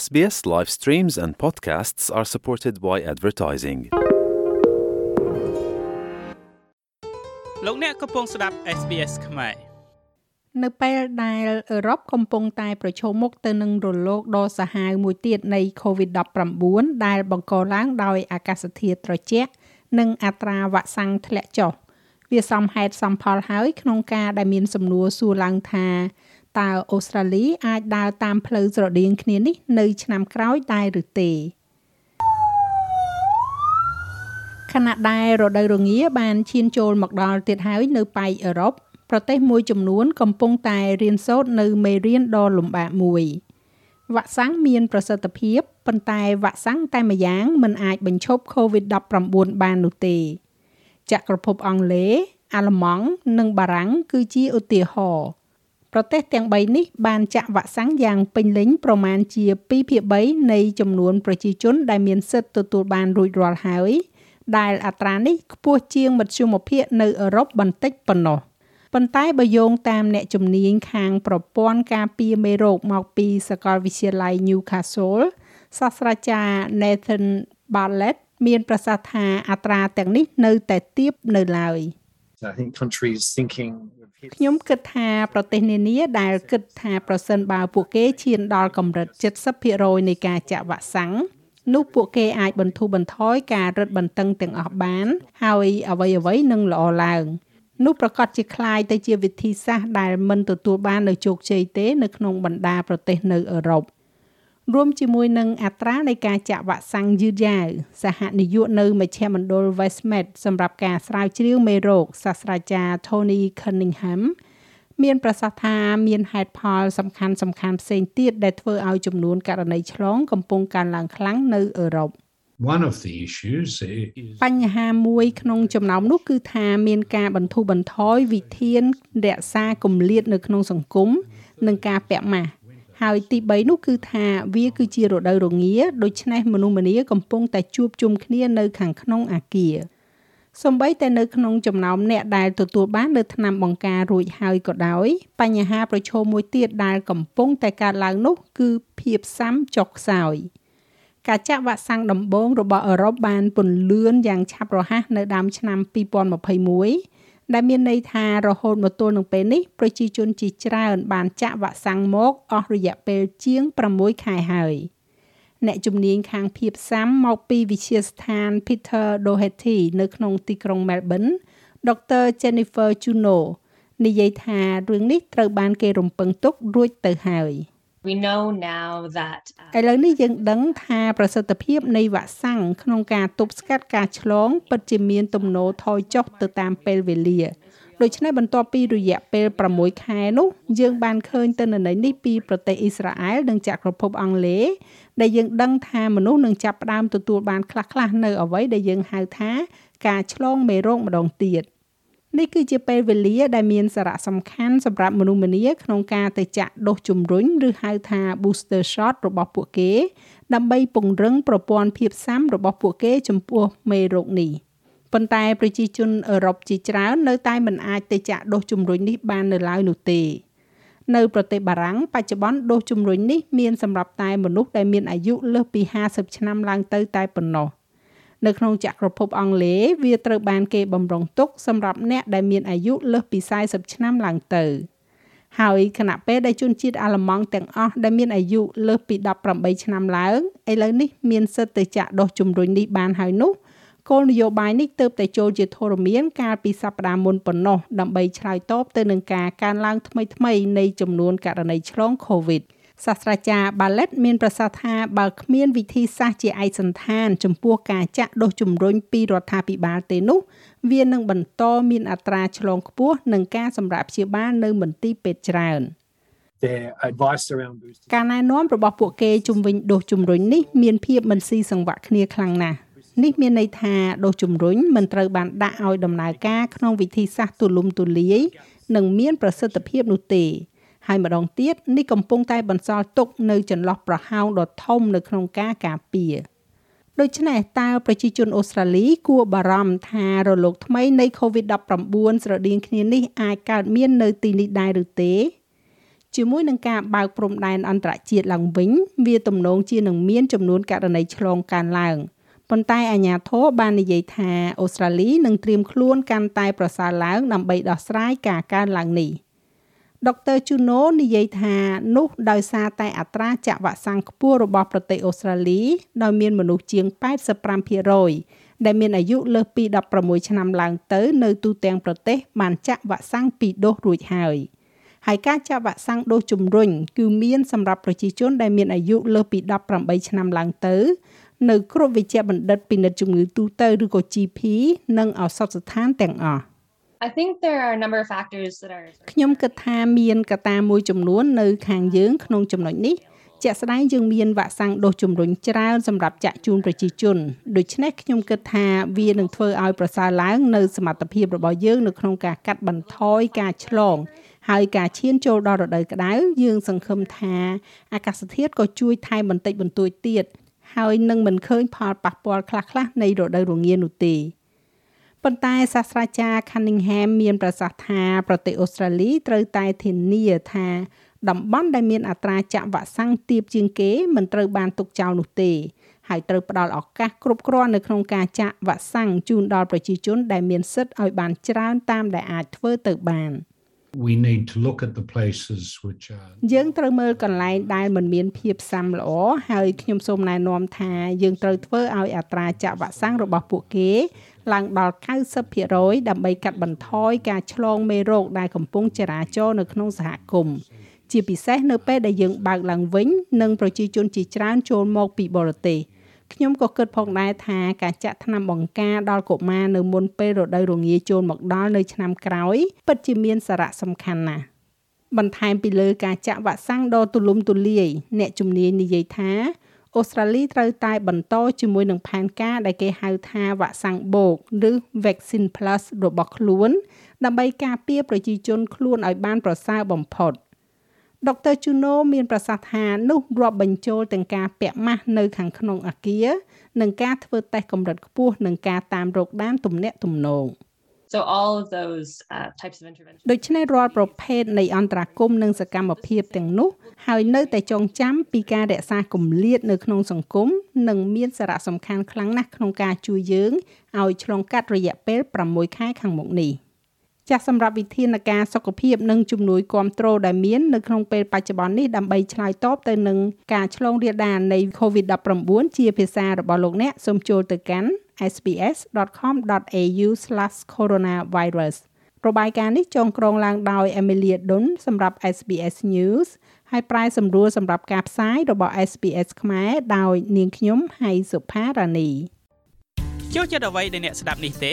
SBS live streams and podcasts are supported by advertising. លោកអ្នកកំពុងស្ដាប់ SBS ខ្មែរនៅពេលដែលអឺរ៉ុបកំពុងតែប្រឈមមុខទៅនឹងរលកដ៏សាហាវមួយទៀតនៃ COVID-19 ដែលបង្កឡើងដោយអាកាសធាតុត្រជាក់និងអត្រាវ៉ាក់សាំងធ្លាក់ចុះវាសមហេតុសមផលហើយក្នុងការដែលមានសំណួរសួរឡើងថា តើអូស្ត្រាលីអាចដើរតាមផ្លូវស្រដៀងគ្នានេះនៅឆ្នាំក្រោយដែរឬទេខណៈដែលរដូវរងាបានឈានចូលមកដល់ទៀតហើយនៅប៉ែកអឺរ៉ុបប្រទេសមួយចំនួនកំពុងតែរៀនសូត្រនៅមេរៀនដ៏លំបាកមួយវ៉ាក់សាំងមានប្រសិទ្ធភាពប៉ុន្តែវ៉ាក់សាំងតែម្យ៉ាងមិនអាចបញ្ឈប់ COVID-19 បាននោះទេ ចក្រភពអង់គ្លេសអាល្លឺម៉ង់និងបារាំងគឺជាឧទាហរណ៍ ប្រទេសទាំង3នេះបានចាក់វ៉ាក់សាំងយ៉ាងពេញលេញប្រមាណជា2ភាគ3នៃចំនួនប្រជាជនដែលមានសិទ្ធិទទួលបានរួចរាល់ហើយ ដែលអត្រានេះខ្ពស់ជាងមធ្យមភាគនៅអឺរ៉ុបបន្តិចប៉ុណ្ណោះប៉ុន្តែបើយោងតាមអ្នកជំនាញខាងប្រព័ន្ធការពារមេរោគមកពីសាកលវិទ្យាល័យ Newcastle សាស្ត្រាចារ្យ Nathan Bartlett មានប្រសាសន៍ថាអត្រាទាំងនេះនៅតែទាបនៅឡើយ I think countries thinking ខ្ញុំគិតថាប្រទេសនានាដែលគិតថាប្រសិនបើពួកគេឈានដល់កម្រិត70%នៃការចាក់វ៉ាក់សាំងនោះពួកគេអាចបន្ធូរបន្ថយការរឹតបន្តឹងទាំងអស់បាន ហើយអ្វីៗនឹងល្អឡើងនោះប្រកាសជាคล้ายទៅជាវិធីសាស្ត្រដែលមិនទទួលបាននូវជោគជ័យទេនៅក្នុងបណ្ដាប្រទេសនៅអឺរ៉ុប រួមជាមួយនឹងអត្រានៃការចាក់វ៉ាក់សាំងយឺតយ៉ាវសហនាយកនៅមជ្ឈមណ្ឌល Westmed សម្រាប់ការស្រាវជ្រាវមេរោគសាស្ត្រាចារ្យ Tony Cunningham មានប្រសាសន៍ថាមានហេតុផលសំខាន់សំខាន់ផ្សេងទៀតដែលធ្វើឲ្យចំនួនករណីឆ្លងកំពុងកើនឡើងខ្លាំងនៅអឺរ៉ុប One of the issues is បញ្ហាមួយក្នុងចំណោមនោះគឺថាមានការបន្ធូរបន្ថយវិធានរក្សាគម្លាតនៅក្នុងសង្គមនិងការពាក់ម៉ាស់ ហើយទី3នោះគឺថាវាគឺជារដូវរងាដូច្នេះមនុស្សម្នាកំពុងតែជួបជុំគ្នានៅខាងក្នុងអាគារសម្បីតែនៅក្នុងចំណោមអ្នកដែលទទួលបាននៅថ្នាំបង្ការរួចហើយក៏ដោយបញ្ហាប្រឈមមួយទៀតដែលកំពុងតែកើតឡើងនោះគឺភាពសាំចុះខ្សោយការចាក់វ៉ាក់សាំងដំបូងរបស់អឺរ៉ុបបានពន្លឿនយ៉ាងឆាប់រហ័សនៅដើមឆ្នាំ2021 ដែលមានន័យថារហូតមកទល់នឹងពេលនេះប្រជាជនជាច្រើនបានចាក់វ៉ាក់សាំងមកអស់រយៈពេលជាង6ខែហើយ។អ្នកជំនាញខាងភាពសាំមកពីវិទ្យាស្ថាន Peter Doherty នៅក្នុងទីក្រុង Melbourne ដុកទ័រ Jennifer Juno និយាយថារឿងនេះត្រូវបានគេរំពឹងទុករួចទៅហើយ We know now that ឥឡូវនេះយើងដឹងថាប្រសិទ្ធភាពនៃវ៉ាក់សាំងក្នុងការទប់ស្កាត់ការឆ្លងពិតជាមានទំនោរថយចុះទៅតាមពេលវេលាដូច្នេះបន្ទាប់ពីរយៈពេល6ខែនោះយើងបានឃើញទិន្នន័យនេះពីប្រទេសអ៊ីស្រាអែលនិងចក្រភពអង់គ្លេសដែលយើងដឹងថាមនុស្សនឹងចាប់ផ្ដើមទទួលបានខ្លះៗនៅអ្វីដែលយើងហៅថាការឆ្លងមេរោគម្ដងទៀត នេះគឺជាពេលវេលាដែលមានសារៈសំខាន់សម្រាប់មនុស្សម្នាក្នុងការទៅចាក់ដូសជំរុញឬហៅថា booster shot របស់ពួកគេ ដើម្បីពង្រឹងប្រព័ន្ធភាពស៊ាំរបស់ពួកគេចំពោះមេរោគនេះ។ប៉ុន្តែប្រជាជនអឺរ៉ុបជាច្រើននៅតែមិនអាចទៅចាក់ដូសជំរុញនេះបាននៅឡើយនោះទេនៅប្រទេសបារាំងបច្ចុប្បន្នដូសជំរុញនេះមានសម្រាប់តែមនុស្សដែលមានអាយុលើសពី50ឆ្នាំឡើងទៅតែប៉ុណ្ណោះ នៅក្នុងចក្រភពអង់គ្លេសវាត្រូវបានគេបំរុងទុកសម្រាប់អ្នកដែលមានអាយុលើសពី40ឆ្នាំឡើងទៅហើយគណៈពេលដែលជនជាតិអាល្លឺម៉ង់ទាំងអស់ដែលមានអាយុលើសពី18ឆ្នាំឡើងឥឡូវនេះមានសិទ្ធិទៅចាក់ដូសជំរុញនេះបានហើយនោះគោលនយោបាយនេះទើបតែចូលជាធរមានកាលពីសប្តាហ៍មុនប៉ុណ្ណោះដើម្បីឆ្លើយតបទៅនឹងការកើនឡើងថ្មីៗនៃចំនួនករណីឆ្លង COVID សាស្ត្រាចារ្យ Ballet មានប្រសាសន៍ថាបើគ្មានវិធីសាស្ត្រជាឯកសន្តាន ចំពោះការចាក់ដូសជំរុញពីរដ្ឋាភិបាលទេនោះវានឹងបន្តមានអត្រាឆ្លងខ្ពស់និងការសម្រាប់ព្យាបាលនៅមន្ទីរពេទ្យច្រើន their advice around boosting ការណែនាំរបស់ពួកគេជំវិញដូសជំរុញនេះមានភាពមិនស៊ីសង្វាក់គ្នាខ្លាំងណាស់នេះមានន័យថាដូសជំរុញមិនត្រូវបានដាក់ឲ្យដំណើរការក្នុងវិធីសាស្ត្រទូលំទូលាយនិងមានប្រសិទ្ធភាពនោះទេ ហើយម្ដងទៀតនេះកំពុងតែបន្សល់ទុកនៅចន្លោះប្រហោងដ៏ធំនៅក្នុងការការពារដូច្នេះតើប្រជាជនអូស្ត្រាលីគួរបារម្ភថារលកថ្មីនៃ COVID-19 ស្រដៀងគ្នានេះអាចកើតមាននៅទីនេះដែរឬទេជាមួយនឹងការបើកព្រំដែនអន្តរជាតិឡើងវិញ វាទំនងជានឹងមានចំនួនករណីឆ្លងកើនឡើងប៉ុន្តែអាជ្ញាធរបាននិយាយថាអូស្ត្រាលីនឹងត្រៀមខ្លួនកាន់តែប្រសើរឡើងដើម្បីដោះស្រាយការកើនឡើងនេះ ដុកទ័រជូណូនិយាយថានោះដោយសារតែអត្រាចាក់វ៉ាក់សាំងខ្ពស់របស់ប្រទេសអូស្ត្រាលីដោយមានមនុស្សជាង85%ដែលមានអាយុលើសពី16ឆ្នាំឡើងទៅនៅទូទាំងប្រទេសបានចាក់វ៉ាក់សាំងពីរដូសរួចហើយ។ហើយការចាក់វ៉ាក់សាំងដូសជំរុញគឺមានសម្រាប់ប្រជាជនដែលមានអាយុលើសពី18ឆ្នាំឡើងទៅនៅគ្រប់វិជ្ជាបណ្ឌិតពិនិត្យជំងឺទូទៅឬក៏ GP និងឱសថស្ថានទាំងអស់ I think there are a number of factors that are ខ្ញុំគិតថាមានកត្តាមួយចំនួននៅខាងយើងក្នុងចំណុចនេះជាក់ស្ដែងយើងមានវ៉ាក់សាំងដូសជំរុញច្រើនសម្រាប់ចាក់ជូនប្រជាជនដូច្នេះខ្ញុំគិតថាវានឹងធ្វើឲ្យប្រសើរឡើងនៅសមត្ថភាពរបស់យើងនៅក្នុងការកាត់បន្ថយការឆ្លងហើយការឈានចូលដល់រដូវក្តៅយើងសង្ឃឹមថាអាកាសធាតុក៏ជួយថែមបន្តិចបន្តួចទៀតហើយនឹងមិនឃើញផលប៉ះពាល់ខ្លះៗនៃរដូវរងានោះទេ ប៉ុន្តែសាស្ត្រាចារ្យ Cunningham មានប្រសាសន៍ថាប្រទេសអូស្ត្រាលីត្រូវតែធានាថាតំបន់ដែលមានអត្រាចាក់វ៉ាក់សាំងទាបជាងគេមិនត្រូវបានទុកចោលនោះទេហើយត្រូវផ្ដល់ឱកាសគ្រប់គ្រាន់នៅក្នុងការចាក់វ៉ាក់សាំងជូនដល់ប្រជាជនដែលមានសិទ្ធិឲ្យបានច្រើនតាមដែលអាចធ្វើទៅបាន។ we need to look at the places which are យើងត្រូវមើលកន្លែងដែលមិនមានភាពសាំល្អហើយខ្ញុំសូមណែនាំថាយើងត្រូវធ្វើឲ្យអត្រាចាក់វ៉ាក់សាំងរបស់ពួកគេឡើងដល់90%ដើម្បីកាត់បន្ថយការឆ្លងមេរោគដែលកំពុងចរាចរនៅក្នុងសហគមន៍ជាពិសេសនៅពេលដែលយើងបើកឡើងវិញនិងប្រជាជនជាច្រើនចូលមកពីបរទេស ខ្ញុំក៏គិតផងដែរថាការចាក់ថ្នាំបង្ការដល់កុមារនៅមុនពេលរដូវរងាចូលមកដល់នៅឆ្នាំក្រោយពិតជាមានសារៈសំខាន់ណាស់បន្ថែមពីលើការចាក់វ៉ាក់សាំងដ៏ទូលំទូលាយអ្នកជំនាញនិយាយថាអូស្ត្រាលីត្រូវតែបន្តជាមួយនឹងផែនការដែលគេហៅថាវ៉ាក់សាំងបូកឬ Vaccine Plus របស់ខ្លួន ដើម្បីការពារប្រជាជនខ្លួនឲ្យបានប្រសើរបំផុត។ ដុកទ័រជូណូមានប្រសាសន៍ថានោះរាប់បញ្ចូលទាំងការពាក់ម៉ាស់នៅខាងក្នុងអាគារនិងការធ្វើតេស្តកម្រិតខ្ពស់និងការតាមរកដានទំនាក់ទំនង So all of those uh, types of intervention ដូច្នេះរាល់ប្រភេទនៃអន្តរាគមនិងសកម្មភាពទាំងនោះហើយនៅតែចងចាំពីការរក្សាគម្លាតនៅក្នុងសង្គមនិងមានសារៈសំខាន់ខ្លាំងណាស់ក្នុងការជួយយើងឲ្យឆ្លងកាត់រយៈពេល6ខែខាងមុខនេះ។ ចាស់សម្រាប់វិធានការសុខភាពនិងជំនួយគាំទ្រដែលមាននៅក្នុងពេលបច្ចុប្បន្ននេះដើម្បីឆ្លើយតបទៅនឹងការឆ្លងរាលដាលនៃ COVID-19 ជាភាសារបស់លោកអ្នកសូមចូលទៅកាន់ sbs.com.au/coronavirus របាយការណ៍នេះចងក្រងឡើងដោយ Amelia Dunn សម្រាប់ SBS News ហើយប្រាយសម្រួលសម្រាប់ការផ្សាយរបស់ SBS ខ្មែរដោយនាងខ្ញុំហៃសុផារ៉ានីចូលចិត្តអ្វីដែលអ្នកស្ដាប់នេះទេ